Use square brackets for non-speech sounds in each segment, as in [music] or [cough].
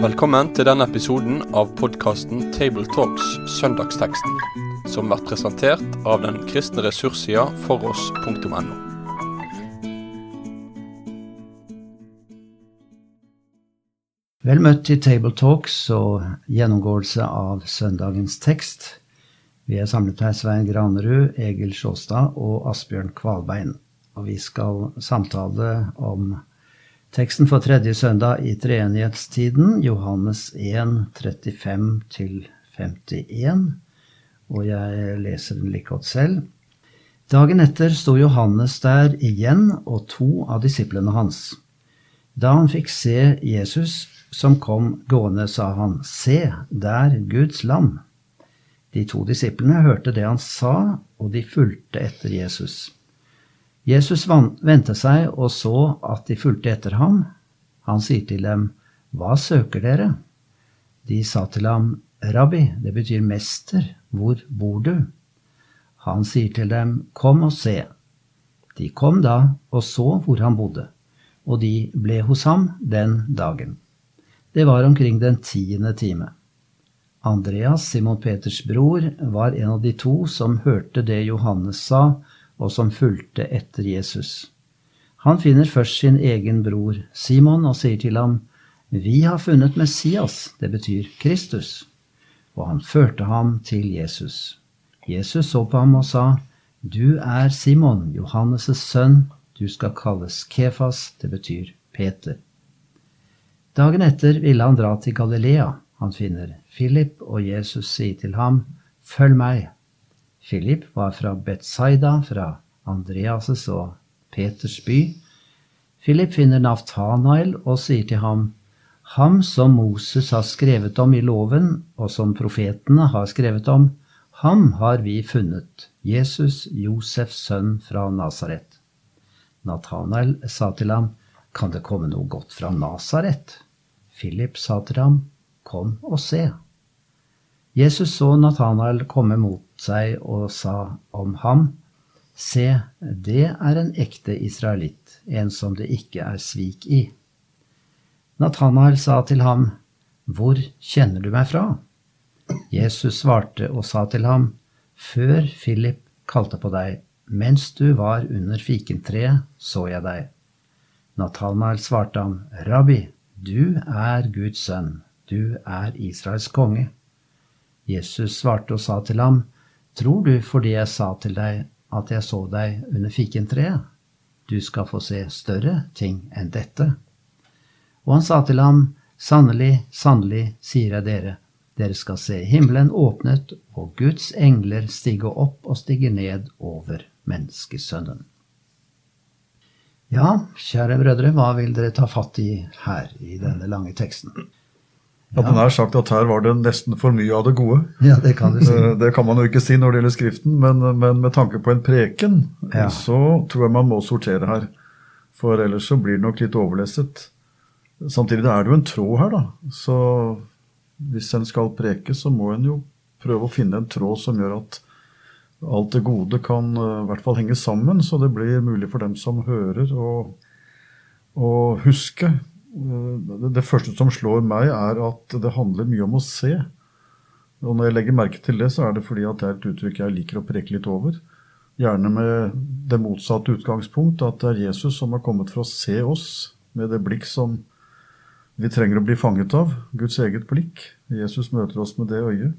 Velkommen til denne episoden av podkasten Tabletalks Søndagsteksten, som blir presentert av den kristne ressurssida foross.no. Vel møtt til Tabletalks og gjennomgåelse av søndagens tekst. Vi er samlet her Svein Granerud, Egil Sjåstad og Asbjørn Kvalbein. Og vi skal samtale om teksten for tredje søndag i treenighetstiden, Johannes 1, 35-51. Og jeg leser den like godt selv. Dagen etter sto Johannes der igjen og to av disiplene hans. Da han fikk se Jesus som kom gående, sa han, Se, der Guds lam. De to disiplene hørte det han sa, og de fulgte etter Jesus. Jesus vendte seg og så at de fulgte etter ham. Han sier til dem, Hva søker dere? De sa til ham, Rabbi, det betyr mester, hvor bor du? Han sier til dem, Kom og se. De kom da og så hvor han bodde, og de ble hos ham den dagen. Det var omkring den tiende time. Andreas, Simon Peters bror, var en av de to som hørte det Johannes sa, og som fulgte etter Jesus. Han finner først sin egen bror Simon og sier til ham, Vi har funnet Messias, det betyr Kristus. Og han førte ham til Jesus. Jesus så på ham og sa, Du er Simon, Johannes' sønn, du skal kalles Kefas, det betyr Peter. Dagen etter ville han dra til Galilea han finner Philip, og Jesus sier til ham, Følg meg. Philip var fra Betzaida, fra Andreas' og Peters by. Philip finner Naftanael og sier til ham, Ham som Moses har skrevet om i loven, og som profetene har skrevet om, ham har vi funnet, Jesus, Josefs sønn fra Nasaret. Nathanael sa til ham, Kan det komme noe godt fra Nasaret? Philip sa til ham, Kom og se. Jesus så Nathanael komme mot seg og sa om ham, Se, det er en ekte israelitt, en som det ikke er svik i. Nathanael sa til ham, Hvor kjenner du meg fra? Jesus svarte og sa til ham, Før Philip kalte på deg, mens du var under fikentreet, så jeg deg. Nathanael svarte ham, Rabbi, du er Guds sønn, du er Israels konge. Jesus svarte og sa til ham, Tror du fordi jeg sa til deg at jeg så deg under fikentreet? Du skal få se større ting enn dette. Og han sa til ham, Sannelig, sannelig, sier jeg dere, dere skal se himmelen åpnet og Guds engler stige opp og stige ned over menneskesønnen. Ja, kjære brødre, hva vil dere ta fatt i her i denne lange teksten? Ja, den er sagt at her var det nesten for mye av det gode. Ja, Det kan du si. Eh, det kan man jo ikke si når det gjelder Skriften, men, men med tanke på en preken, ja. så tror jeg man må sortere her. For ellers så blir det nok litt overlesset. Samtidig er det jo en tråd her, da. Så hvis en skal preke, så må en jo prøve å finne en tråd som gjør at alt det gode kan eh, i hvert fall henge sammen, så det blir mulig for dem som hører, å huske det første som slår meg, er at det handler mye om å se. Og når jeg legger merke til det, så er det fordi at det er et uttrykk jeg liker å preke litt over. Gjerne med det motsatte utgangspunkt, at det er Jesus som har kommet for å se oss med det blikk som vi trenger å bli fanget av. Guds eget blikk. Jesus møter oss med det øyet.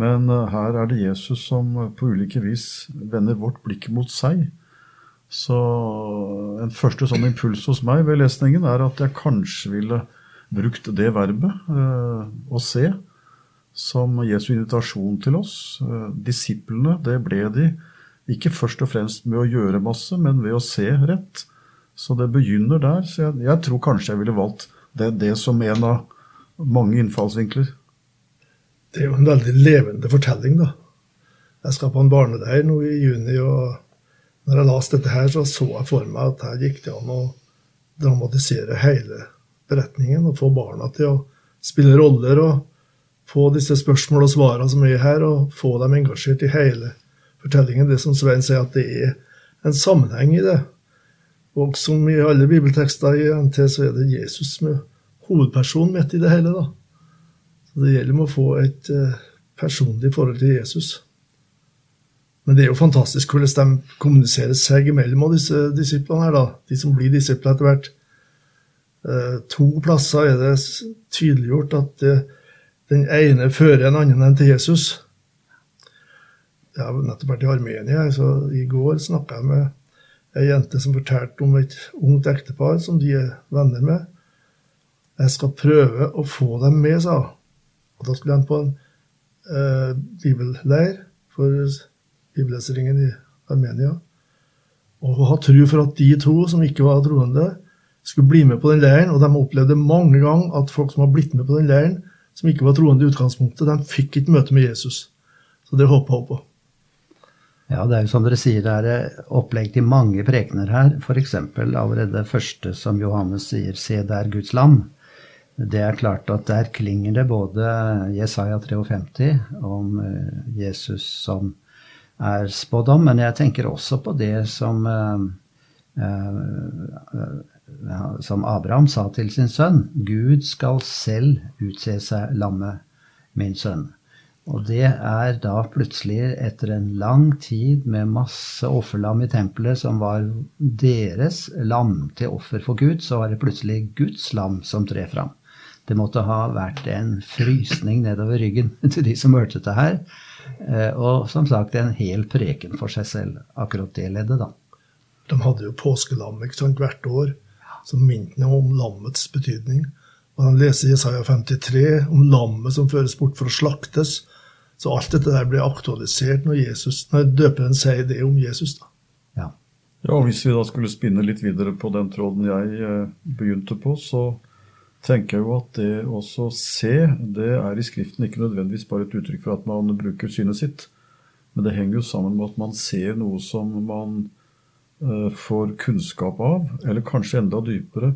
Men eh, her er det Jesus som på ulike vis vender vårt blikk mot seg så en første sånn impuls hos meg ved lesningen er at jeg kanskje ville brukt det verbet, eh, å se, som Jesu invitasjon til oss. Eh, disiplene, det ble de ikke først og fremst med å gjøre masse, men ved å se rett. Så det begynner der. Så jeg, jeg tror kanskje jeg ville valgt det, det som en av mange innfallsvinkler. Det er jo en veldig levende fortelling, da. Jeg skal på en barneleir nå i juni. og når jeg leste dette, her, så så jeg for meg at her gikk det an å dramatisere hele beretningen og få barna til å spille roller og få disse spørsmål og svarene som er her, og få dem engasjert i hele fortellingen. Det som Svein sier, at det er en sammenheng i det. Og som i alle bibeltekster i NT, så er det Jesus som er hovedpersonen midt i det hele. da. Så Det gjelder med å få et uh, personlig forhold til Jesus. Men det er jo fantastisk hvordan de kommuniserer seg imellom, og disse disiplene her, da. De som blir disipler etter hvert. Uh, to plasser er det tydeliggjort at den ene fører en annen enn til Jesus. Jeg har nettopp vært i Armenia, så i går snakka jeg med ei jente som fortalte om et ungt ektepar som de er venner med. Jeg skal prøve å få dem med, sa hun. Da skulle de på en eh, bibelleir for bibelleseringen i Armenia. Og å ha tro for at de to som ikke var troende, skulle bli med på den leiren. Og de opplevde mange ganger at folk som har blitt med på den leiren, som ikke var troende i utgangspunktet, de fikk ikke møte med Jesus. Så det håper jeg på. Ja, det er jo som dere sier, det er eh, opplegg til mange prekener her. F.eks. allerede første som Johannes sier, 'Se der Guds lam'. Det er klart at der klinger det både Jesaja 53 om eh, Jesus som er spådd om, men jeg tenker også på det som, eh, som Abraham sa til sin sønn. Gud skal selv utse seg lammet, min sønn. Og det er da plutselig, etter en lang tid med masse offerlam i tempelet, som var deres lam til offer for Gud, så var det plutselig Guds lam som trer fram. Det måtte ha vært en frysning nedover ryggen [laughs] til de som hørte dette her. Eh, og som sagt en hel preken for seg selv, akkurat det leddet, da. De hadde jo påskelam ikke sant, hvert år, som minte om lammets betydning. Og de leser Jesaja 53 om lammet som føres bort for å slaktes. Så alt dette der ble aktualisert når, Jesus, når døperen sier det om Jesus. da. Ja. ja, og Hvis vi da skulle spinne litt videre på den tråden jeg eh, begynte på, så tenker jeg jo at det også se, det er i Skriften ikke nødvendigvis bare et uttrykk for at man bruker synet sitt. Men det henger jo sammen med at man ser noe som man uh, får kunnskap av, eller kanskje enda dypere.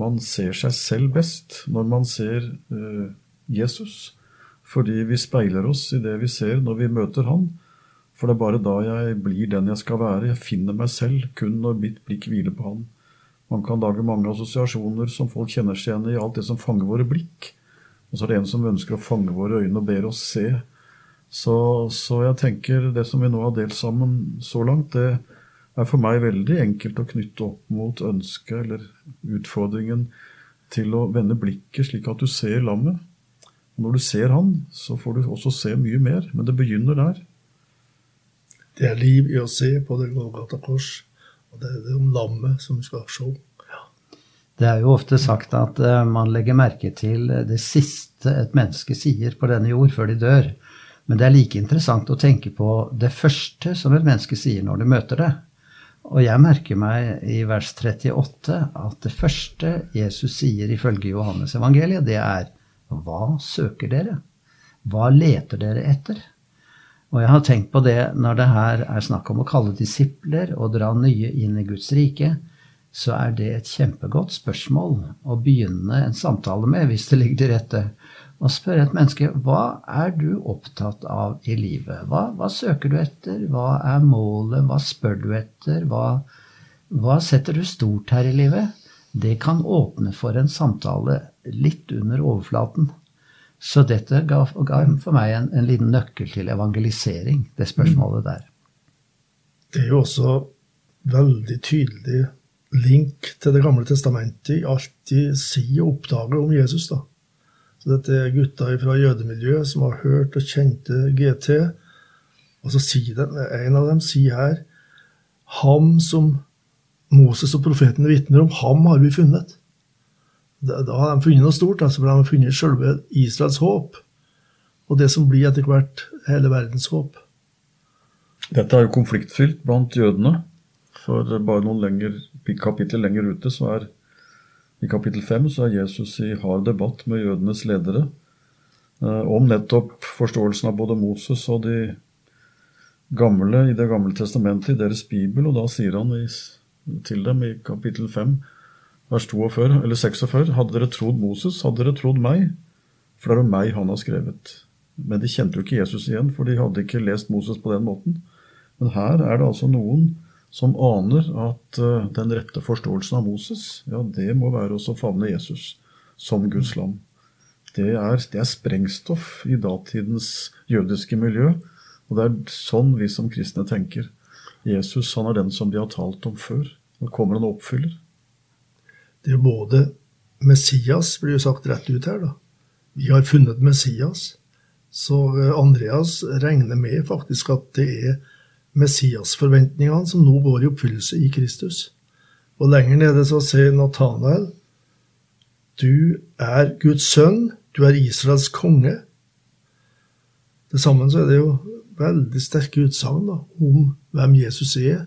Man ser seg selv best når man ser uh, Jesus. Fordi vi speiler oss i det vi ser når vi møter Han. For det er bare da jeg blir den jeg skal være. Jeg finner meg selv kun når mitt blikk hviler på Han. Man kan lage mange assosiasjoner som folk kjenner seg igjen i, alt det som fanger våre blikk. Og så er det en som ønsker å fange våre øyne og ber oss se. Så, så jeg tenker det som vi nå har delt sammen så langt, det er for meg veldig enkelt å knytte opp mot ønsket eller utfordringen til å vende blikket slik at du ser lammet. Når du ser han, så får du også se mye mer, men det begynner der. Det er liv i å se på det Golgata kors, og det er det om lammet som skal se. Ja. Det er jo ofte sagt at uh, man legger merke til det siste et menneske sier på denne jord før de dør. Men det er like interessant å tenke på det første som et menneske sier når du møter det. Og jeg merker meg i vers 38 at det første Jesus sier ifølge Johannes evangeliet, det er hva søker dere? Hva leter dere etter? Og jeg har tenkt på det når det her er snakk om å kalle disipler og dra nye inn i Guds rike, så er det et kjempegodt spørsmål å begynne en samtale med, hvis det ligger til rette. Og spørre et menneske hva er du opptatt av i livet? Hva, hva søker du etter? Hva er målet? Hva spør du etter? Hva, hva setter du stort her i livet? Det kan åpne for en samtale litt under overflaten. Så dette ga, ga for meg en, en, liten nøkkel til evangelisering, det spørsmålet der. Det er jo også veldig tydelig link til Det gamle testamentet i alt de sier og oppdager om Jesus. da. Så Dette er gutter fra jødemiljøet som har hørt og kjente GT. Og så sier de, En av dem sier her Ham som Moses og profetene vitner om, ham har vi funnet da, har de funnet noe stort. Altså, for de har funnet selve Israels håp. Og det som blir etter hvert hele verdens håp. Dette er jo konfliktfylt blant jødene. For bare noen lenger, kapittel lenger ute så er i kapittel 5 så er Jesus i hard debatt med jødenes ledere eh, om nettopp forståelsen av både Moses og de gamle i Det gamle testamentet, i deres bibel. Og da sier han i, til dem i kapittel 5 vers 42, eller 46. Hadde dere trodd Moses, hadde dere trodd meg, for det er om meg han har skrevet. Men de kjente jo ikke Jesus igjen, for de hadde ikke lest Moses på den måten. Men her er det altså noen som aner at uh, den rette forståelsen av Moses, ja, det må være å favne Jesus som Guds lam. Det er, det er sprengstoff i datidens jødiske miljø, og det er sånn vi som kristne tenker. Jesus han er den som de har talt om før. Nå kommer han og oppfyller. Det er både Messias, blir jo sagt rett ut her, da. Vi har funnet Messias. Så eh, Andreas regner med faktisk at det er Messias-forventningene som nå går i oppfyllelse i Kristus. Og lenger nede så sier Nathanael du er Guds sønn, du er Israels konge. Til sammen så er det jo veldig sterke utsagn om hvem Jesus er,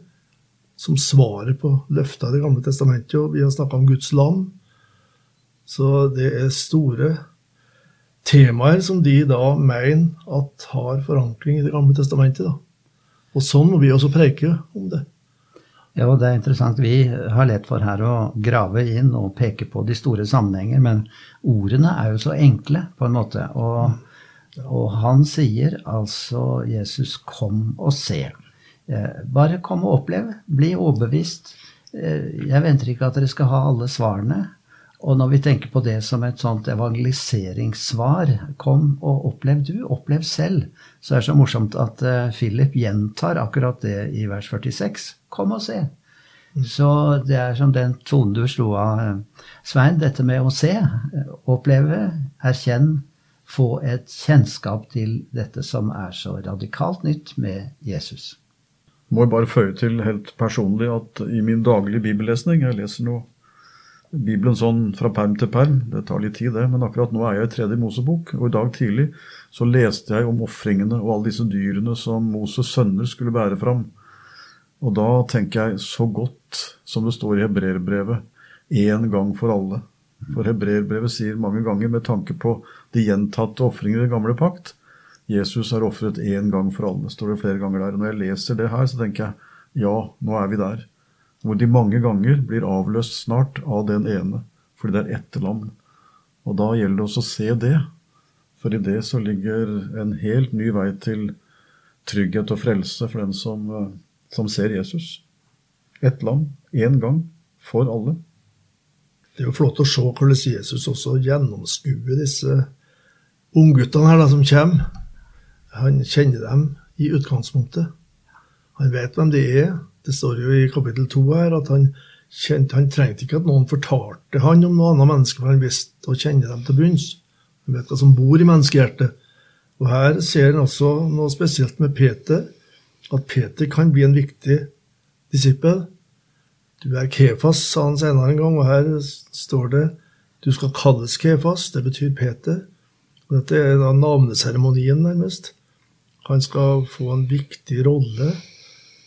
som svaret på løftet i Det gamle testamentet. Og vi har snakka om Guds land. Så det er store temaer som de da mener at har forankring i Det gamle testamentet. da. Og sånn må vi også preike om det. Ja, og det er interessant. Vi har lett for her å grave inn og peke på de store sammenhenger, men ordene er jo så enkle, på en måte. Og, og han sier altså Jesus, kom og se. Eh, bare kom og opplev. Bli overbevist. Eh, jeg venter ikke at dere skal ha alle svarene. Og når vi tenker på det som et sånt evangeliseringssvar, kom og opplev du, opplev selv, så er det så morsomt at uh, Philip gjentar akkurat det i vers 46. Kom og se. Mm. Så det er som den tonen du slo av, Svein, dette med å se, oppleve, erkjenne, få et kjennskap til dette som er så radikalt nytt med Jesus. Må jeg bare føye til helt personlig at i min daglige bibellesning, jeg leser nå Bibelen sånn fra perm til perm. Det tar litt tid, det. Men akkurat nå er jeg i tredje Mosebok. Og i dag tidlig så leste jeg om ofringene og alle disse dyrene som Moses' sønner skulle bære fram. Og da tenker jeg så godt som det står i hebreerbrevet, én gang for alle. For hebreerbrevet sier mange ganger med tanke på de gjentatte ofringer i gamle pakt Jesus har ofret én gang for alle, står det flere ganger der. Og når jeg leser det her, så tenker jeg ja, nå er vi der hvor de mange ganger blir avløst snart av den ene, fordi det er ett lam. Og da gjelder det også å se det, for i det så ligger en helt ny vei til trygghet og frelse for den som, eh, som ser Jesus. Ett lam, én gang, for alle. Det er jo flott å se hvordan Jesus også gjennomskuer disse ungguttene her da, som kommer. Han kjenner dem i utgangspunktet. Han vet hvem de er, det står jo i kapittel to her at han, kjente, han trengte ikke at noen fortalte han om noe annet menneske, for han visste å kjenne dem til bunns. Han vet hva som bor i menneskehjertet. Og her ser han også noe spesielt med Peter, at Peter kan bli en viktig disippel. Du er Kefas, sa han senere en gang, og her står det du skal kalles Kefas, det betyr Peter. Dette er da navneseremonien, nærmest. Han skal få en viktig rolle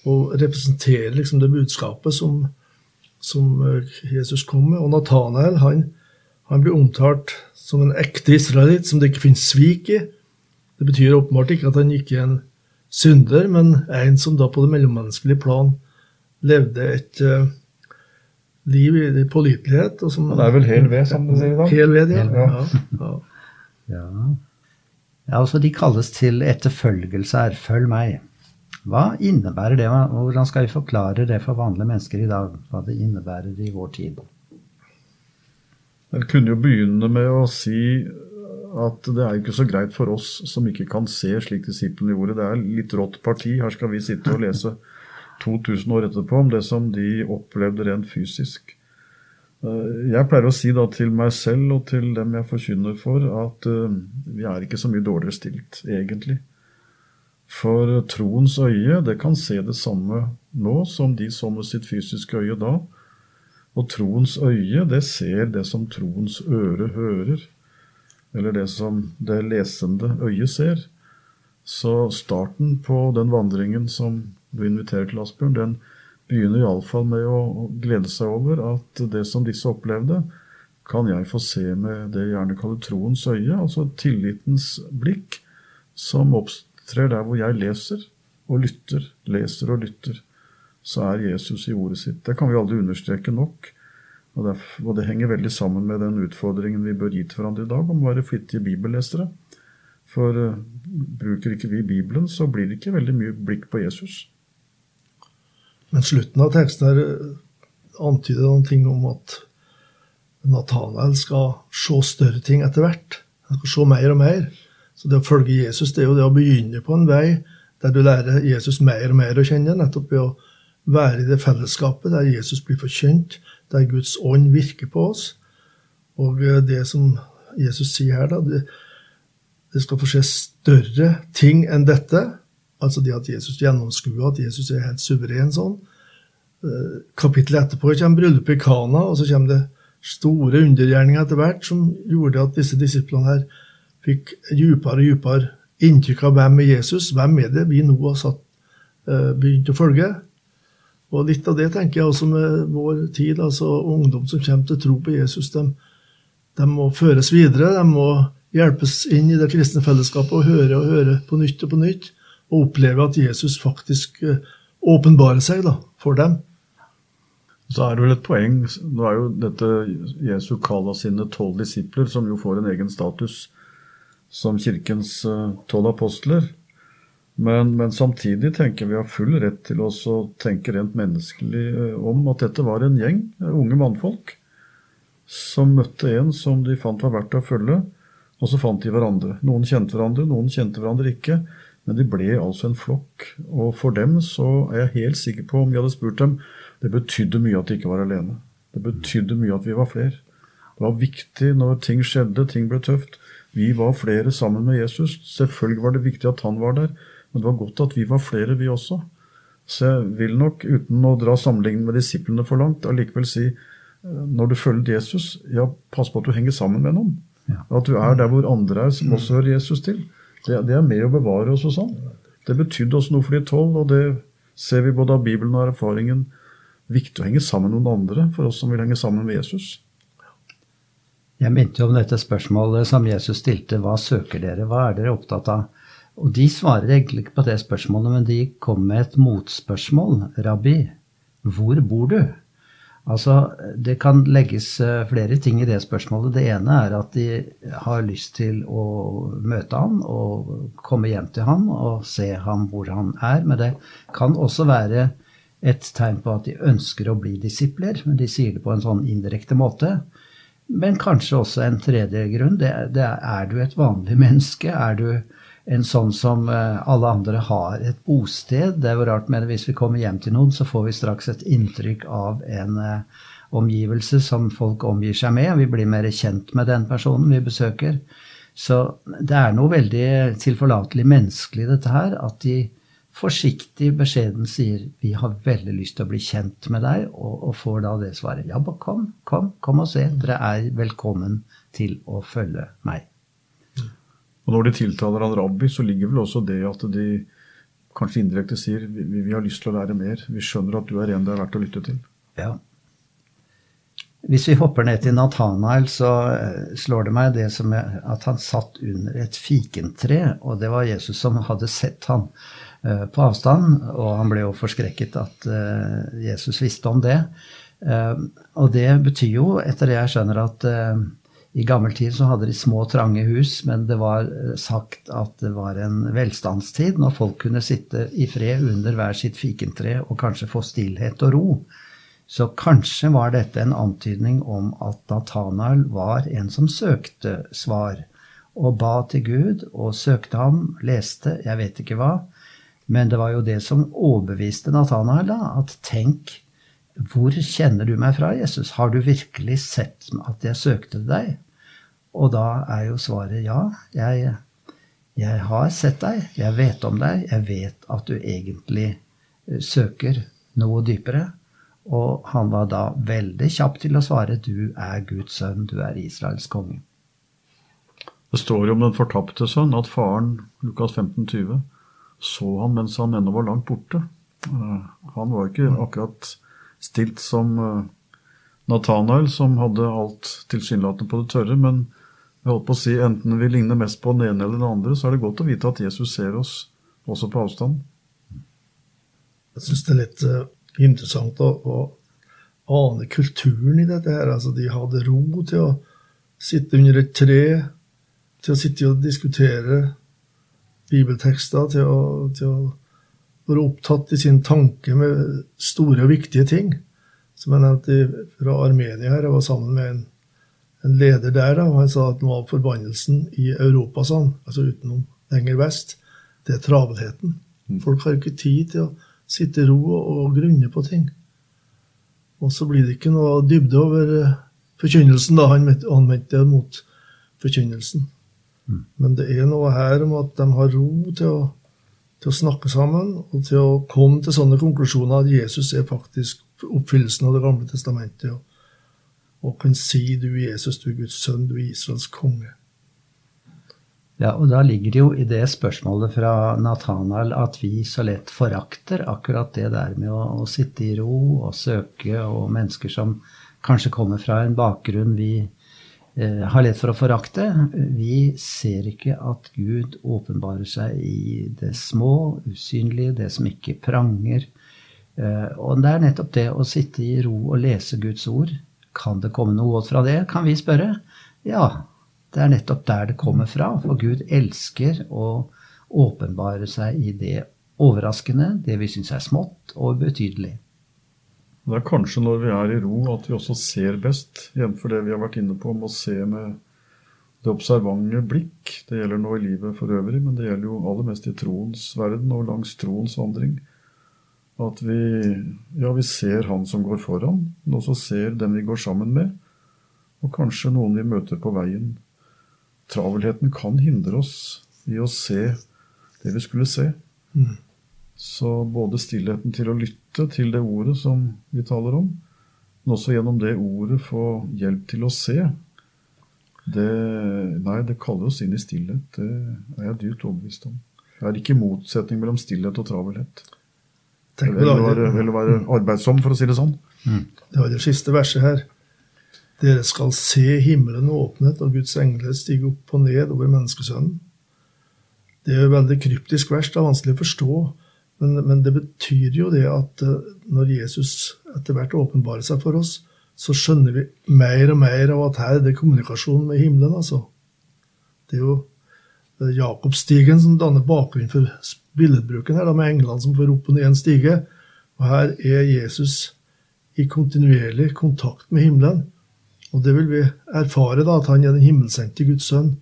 og representere liksom det budskapet som, som eh, Jesus kom med. Og Nathanael han, han blir omtalt som en ekte israelitt som det ikke finnes svik i. Det betyr åpenbart ikke at han ikke er en synder, men en som da på det mellommenneskelige plan levde et uh, liv i pålitelighet. Og som, Han er vel hel ved, som du sier da? Hel ved, ja. ja. ja. ja. Ja altså de kalles til etterfølgelse her. Følg meg. Hva innebærer det? Hvordan skal vi forklare det for vanlige mennesker i dag? Hva det innebærer i vår tid? En kunne jo begynne med å si at det er ikke så greit for oss som ikke kan se slik disiplene gjorde. Det er litt rått parti. Her skal vi sitte og lese [laughs] 2000 år etterpå om det som de opplevde rent fysisk. Eh, jeg pleier å si da til meg selv og til dem jeg forkynner for, at eh, vi er ikke så mye dårligere stilt, egentlig. For troens øye det kan se det samme nå som de så med sitt fysiske øye da. Og troens øye det ser det som troens øre hører, eller det som det lesende øyet ser. Så starten på den vandringen som du inviterer til, Asbjørn, den begynner iallfall med å glede seg over at det som disse opplevde, kan jeg få se med det jeg gjerne kaller troens øye, altså tillitens blikk, som opptrer der hvor jeg leser og lytter, leser og lytter, så er Jesus i ordet sitt. Det kan vi aldri understreke nok. Og det, og det henger veldig sammen med den utfordringen vi bør gi til hverandre i dag, om å være flittige bibellesere. For uh, bruker ikke vi Bibelen, så blir det ikke veldig mye blikk på Jesus. Men slutten av teksten her antyder noen ting om at Nathanael skal se større ting etter hvert. Han skal se mer og mer. Så det å følge Jesus det er jo det å begynne på en vei der du lærer Jesus mer og mer å kjenne, nettopp ved å være i det fellesskapet der Jesus blir forkjent, der Guds ånd virker på oss. Og eh, det som Jesus sier her, da, det, det skal få skje større ting enn dette. Altså det at Jesus gjennomskuer at Jesus er helt suveren sånn. Eh, kapittelet etterpå kommer bryllupet i Kana, og så kommer det store undergjerninger etter hvert som gjorde at disse disiplene her fikk dypere og dypere inntrykk av hvem er Jesus, hvem er det vi nå har satt, eh, begynt å følge. Og litt av det tenker jeg også med vår tid. altså Ungdom som kommer til tro på Jesus, de, de, må føres videre. De må hjelpes inn i det kristne fellesskapet og høre og høre på nytt og på nytt. Og oppleve at Jesus faktisk eh, åpenbarer seg da, for dem. Så er det vel et poeng Nå er jo dette Jesu kall av sine tolv disipler, som jo får en egen status som kirkens eh, tolv apostler. Men, men, samtidig tenker vi har full rett til oss å tenke rent menneskelig eh, om at dette var en gjeng unge mannfolk som møtte en som de fant var verdt å følge, og så fant de hverandre. Noen kjente hverandre, noen kjente hverandre ikke, men de ble altså en flokk. Og for dem så er jeg helt sikker på, om vi hadde spurt dem, det betydde mye at de ikke var alene. Det betydde mye at vi var flere. Det var viktig når ting skjedde, ting ble tøft. Vi var flere sammen med Jesus. Selvfølgelig var det viktig at han var der. Men det var godt at vi var flere, vi også. Så jeg vil nok, uten å dra sammenligningen med disiplene for langt, allikevel si eh, når du følger Jesus, ja, pass på at du henger sammen med noen. At du er der hvor andre er, som også hører Jesus til. Det, det er med å bevare oss og sånn. Det betydde også noe for de tolv, og det ser vi både av Bibelen og erfaringen. Viktig å henge sammen med noen andre for oss som vil henge sammen med Jesus. Jeg minte om dette spørsmålet som Jesus stilte. Hva søker dere? Hva er dere opptatt av? Og de svarer egentlig ikke på det spørsmålet, men de kom med et motspørsmål. Rabbi, hvor bor du? Altså, Det kan legges eh, flere ting i det spørsmålet. Det ene er at de har lyst til å møte han og komme hjem til han og se ham hvor han er. Men det kan også være et tegn på at de ønsker å bli disipler. Men de sier det på en sånn indirekte måte. Men kanskje også en tredje grunn. Det, det er, er du et vanlig menneske? Er du en sånn som eh, alle andre har et bosted. Det er jo rart, men hvis vi kommer hjem til noen, så får vi straks et inntrykk av en uh, omgivelse som folk omgir seg med. Vi blir mer kjent med den personen vi besøker. Så det er noe veldig tilforlatelig menneskelig dette her, at de forsiktig beskjeden sier 'vi har veldig lyst til å bli kjent med deg', og, og får da det svaret 'ja, bare kom, kom, kom og se, dere er velkommen til å følge meg'. Og når de tiltaler han rabbi, så ligger vel også det at de kanskje indirekte sier vi, vi har lyst til å lære mer. Vi skjønner at du er en det er verdt å lytte til. Ja. Hvis vi hopper ned til Nathanael, så eh, slår det meg det som at han satt under et fikentre, og det var Jesus som hadde sett han eh, på avstand, og han ble jo forskrekket at eh, Jesus visste om det. Og det betyr jo, etter det jeg skjønner, at i gammel tid så hadde de små, trange hus, men det var eh, sagt at det var en velstandstid når folk kunne sitte i fred under hver sitt fikentre og kanskje få stillhet og ro. Så kanskje var dette en antydning om at Nathanael var en som søkte svar, og ba til Gud og søkte ham, leste, jeg vet ikke hva. Men det var jo det som overbeviste Nathanael, da, at tenk, hvor kjenner du meg fra, Jesus? Har du virkelig sett at jeg søkte deg? Og da er jo svaret ja. Jeg, jeg har sett deg, jeg vet om deg, jeg vet at du egentlig eh, søker noe dypere. Og han var da veldig kjapp til å svare du er Guds sønn, du er Israels konge. Det står jo om den fortapte sønn at faren, Lukas 15, 20, så han mens han ennå var langt borte. Eh, han var ikke akkurat stilt som uh, Nathanael, som hadde alt tilsynelatende på det tørre. Men jeg holdt på å si, enten vi ligner mest på den ene eller den andre, så er det godt å vite at Jesus ser oss også på avstand. Jeg syns det er litt uh, interessant å, å, ane kulturen i dette. her. Altså, de hadde ro til å sitte under et tre, til å sitte og diskutere bibeltekster, til å, til å være opptatt i sin tanke med store og viktige ting. Som jeg nevnte fra Armenia her, jeg var sammen med en, en leder der, da, og han sa at noe av forbannelsen i Europa, sånn, altså utenom lenger vest, det er travelheten. Mm. Folk har ikke tid til å sitte i ro og, grunne på ting. Og så blir det ikke noe dybde over eh, forkynnelsen, da. Han anvendte det mot forkynnelsen. Mm. Men det er noe her om at de har ro til å, til å, snakke sammen og til å komme til sånne konklusjoner at Jesus er faktisk oppfyllelsen av Det gamle testamentet. Og, og kan si 'Du Jesus, du Guds sønn, du Israels konge'. Ja, og da ligger det jo i det spørsmålet fra Nathanael at vi så lett forakter akkurat det der med å, å sitte i ro og søke, og mennesker som kanskje kommer fra en bakgrunn vi Eh, har lett for å forakte. Vi ser ikke at Gud åpenbarer seg i det små, usynlige, det som ikke pranger. Eh, og det er nettopp det å sitte i ro og lese Guds ord. Kan det komme noe godt fra det, kan vi spørre. Ja, det er nettopp der det kommer fra. For Gud elsker å åpenbare seg i det overraskende, det vi syns er smått og betydelig. Det er kanskje når vi er i ro at vi også ser best, jf. det vi har vært inne på om å se med det observante blikk. Det gjelder nå i livet for øvrig, men det gjelder jo aller mest i troens verden og langs troens vandring. At vi, ja, vi ser han som går foran, men også ser den vi går sammen med, og kanskje noen vi møter på veien. Travelheten kan hindre oss i å se det vi skulle se. Mm. Så både stillheten til å lytte til det ordet som vi taler om, men også gjennom det ordet få hjelp til å se, det, nei, det kaller oss inn i stillhet. Det er jeg dyrt overbevist om. Det er ikke motsetning mellom stillhet og travelhet. Eller være, eller være arbeidsom, for å si det sånn. Mm. Det var det siste verset her. Dere skal se himmelen åpnet og Guds engler stige opp og ned over menneskesønnen. Det er jo veldig kryptisk vers. Det er vanskelig å forstå. Men, men, det betyr jo det at eh, når Jesus etter hvert åpenbarer seg for oss, så skjønner vi mer og mer av at her er det kommunikasjon med himmelen. altså. Det er jo eh, Jakobstigen som danner bakgrunnen for billedbruken her, da, med englene som får opp og ned en stige. Og her er Jesus i kontinuerlig kontakt med himmelen. Og det vil vi erfare, da, at han er den himmelsendte Guds sønn,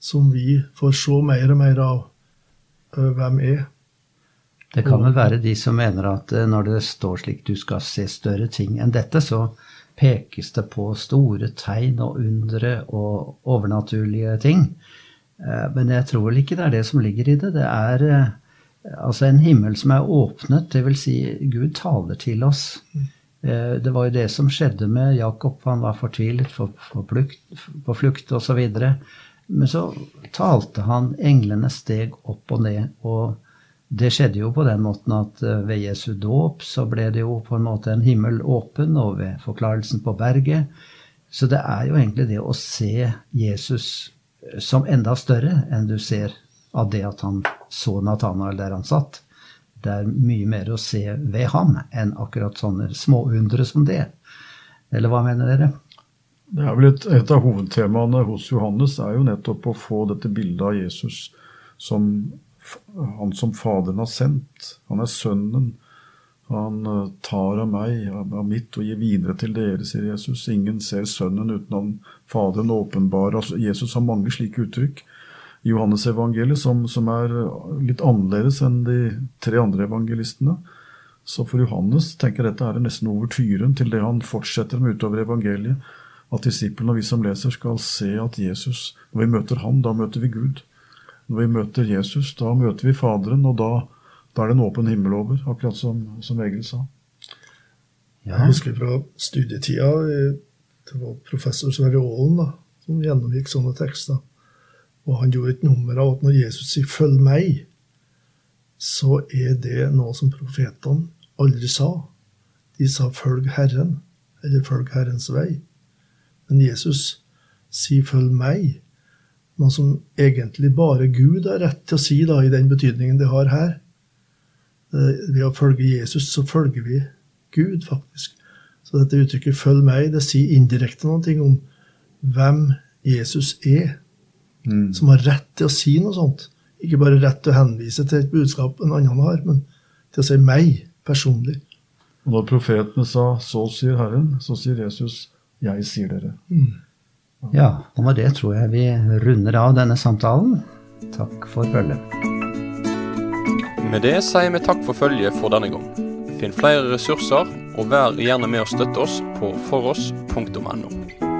som vi får se mer og mer av eh, hvem er. Det kan vel være de som mener at eh, når det står slik du skal se større ting enn dette, så pekes det på store tegn og undre og overnaturlige ting. Eh, men jeg tror vel ikke det er det som ligger i det. Det er eh, altså en himmel som er åpnet, dvs. Si Gud taler til oss. Det var jo det som skjedde med Jakob. Han var fortvilet, for, for plukt, på flukt osv. Men så talte han, englene steg opp og ned. og det skjedde jo på den måten at eh, ved Jesu dåp så ble det jo på en måte en himmel åpen, og ved forklarelsen på berget. Så det er jo egentlig det å se Jesus eh, som enda større enn du ser av det at han så Natanael der han satt. Det er mye mer å se ved ham enn akkurat sånne småundre som det. Eller hva mener dere? Det er vel et, et av hovedtemaene hos Johannes er jo nettopp å få dette bildet av Jesus som han som Faderen har sendt. Han er Sønnen. Han eh, tar av meg, av mitt, og gir videre til dere, sier Jesus. Ingen ser Sønnen uten han Faderen åpenbar. Altså, Jesus har mange slike uttrykk i Johannes-evangeliet som, som, er litt annerledes enn de tre andre evangelistene. Så for Johannes tenker jeg dette er nesten overtyren til det han fortsetter med utover evangeliet. At disiplene og vi som leser, skal se at Jesus Når vi møter ham, da møter vi Gud. Når vi møter Jesus, da møter vi Faderen, og da, da er det en åpen himmel over, akkurat som, som Egil sa. Ja. Jeg husker fra studietida eh, det var professor Sverre Aalen da, som gjennomgikk sånne tekster. Og han gjorde et nummer av at når Jesus sier 'følg meg', så er det noe som profetene aldri sa. De sa 'følg Herren', eller 'følg Herrens vei'. Men Jesus sier 'følg meg', noe som egentlig bare Gud har rett til å si, da, i den betydningen det har her. Eh, ved å følge Jesus så følger vi Gud, faktisk. Så dette uttrykket 'følg meg' det sier indirekte noe om hvem Jesus er, mm. som har rett til å si noe sånt. Ikke bare rett til å henvise til et budskap en annen har, men til å si meg personlig. Og når profetene sa 'så sier Herren', så sier Jesus 'jeg sier dere'. Ja, og med det tror jeg vi runder av denne samtalen. Takk for følget. Med det sier vi takk for følget for denne gang. Finn flere ressurser, og vær gjerne med å støtte oss på foross.no.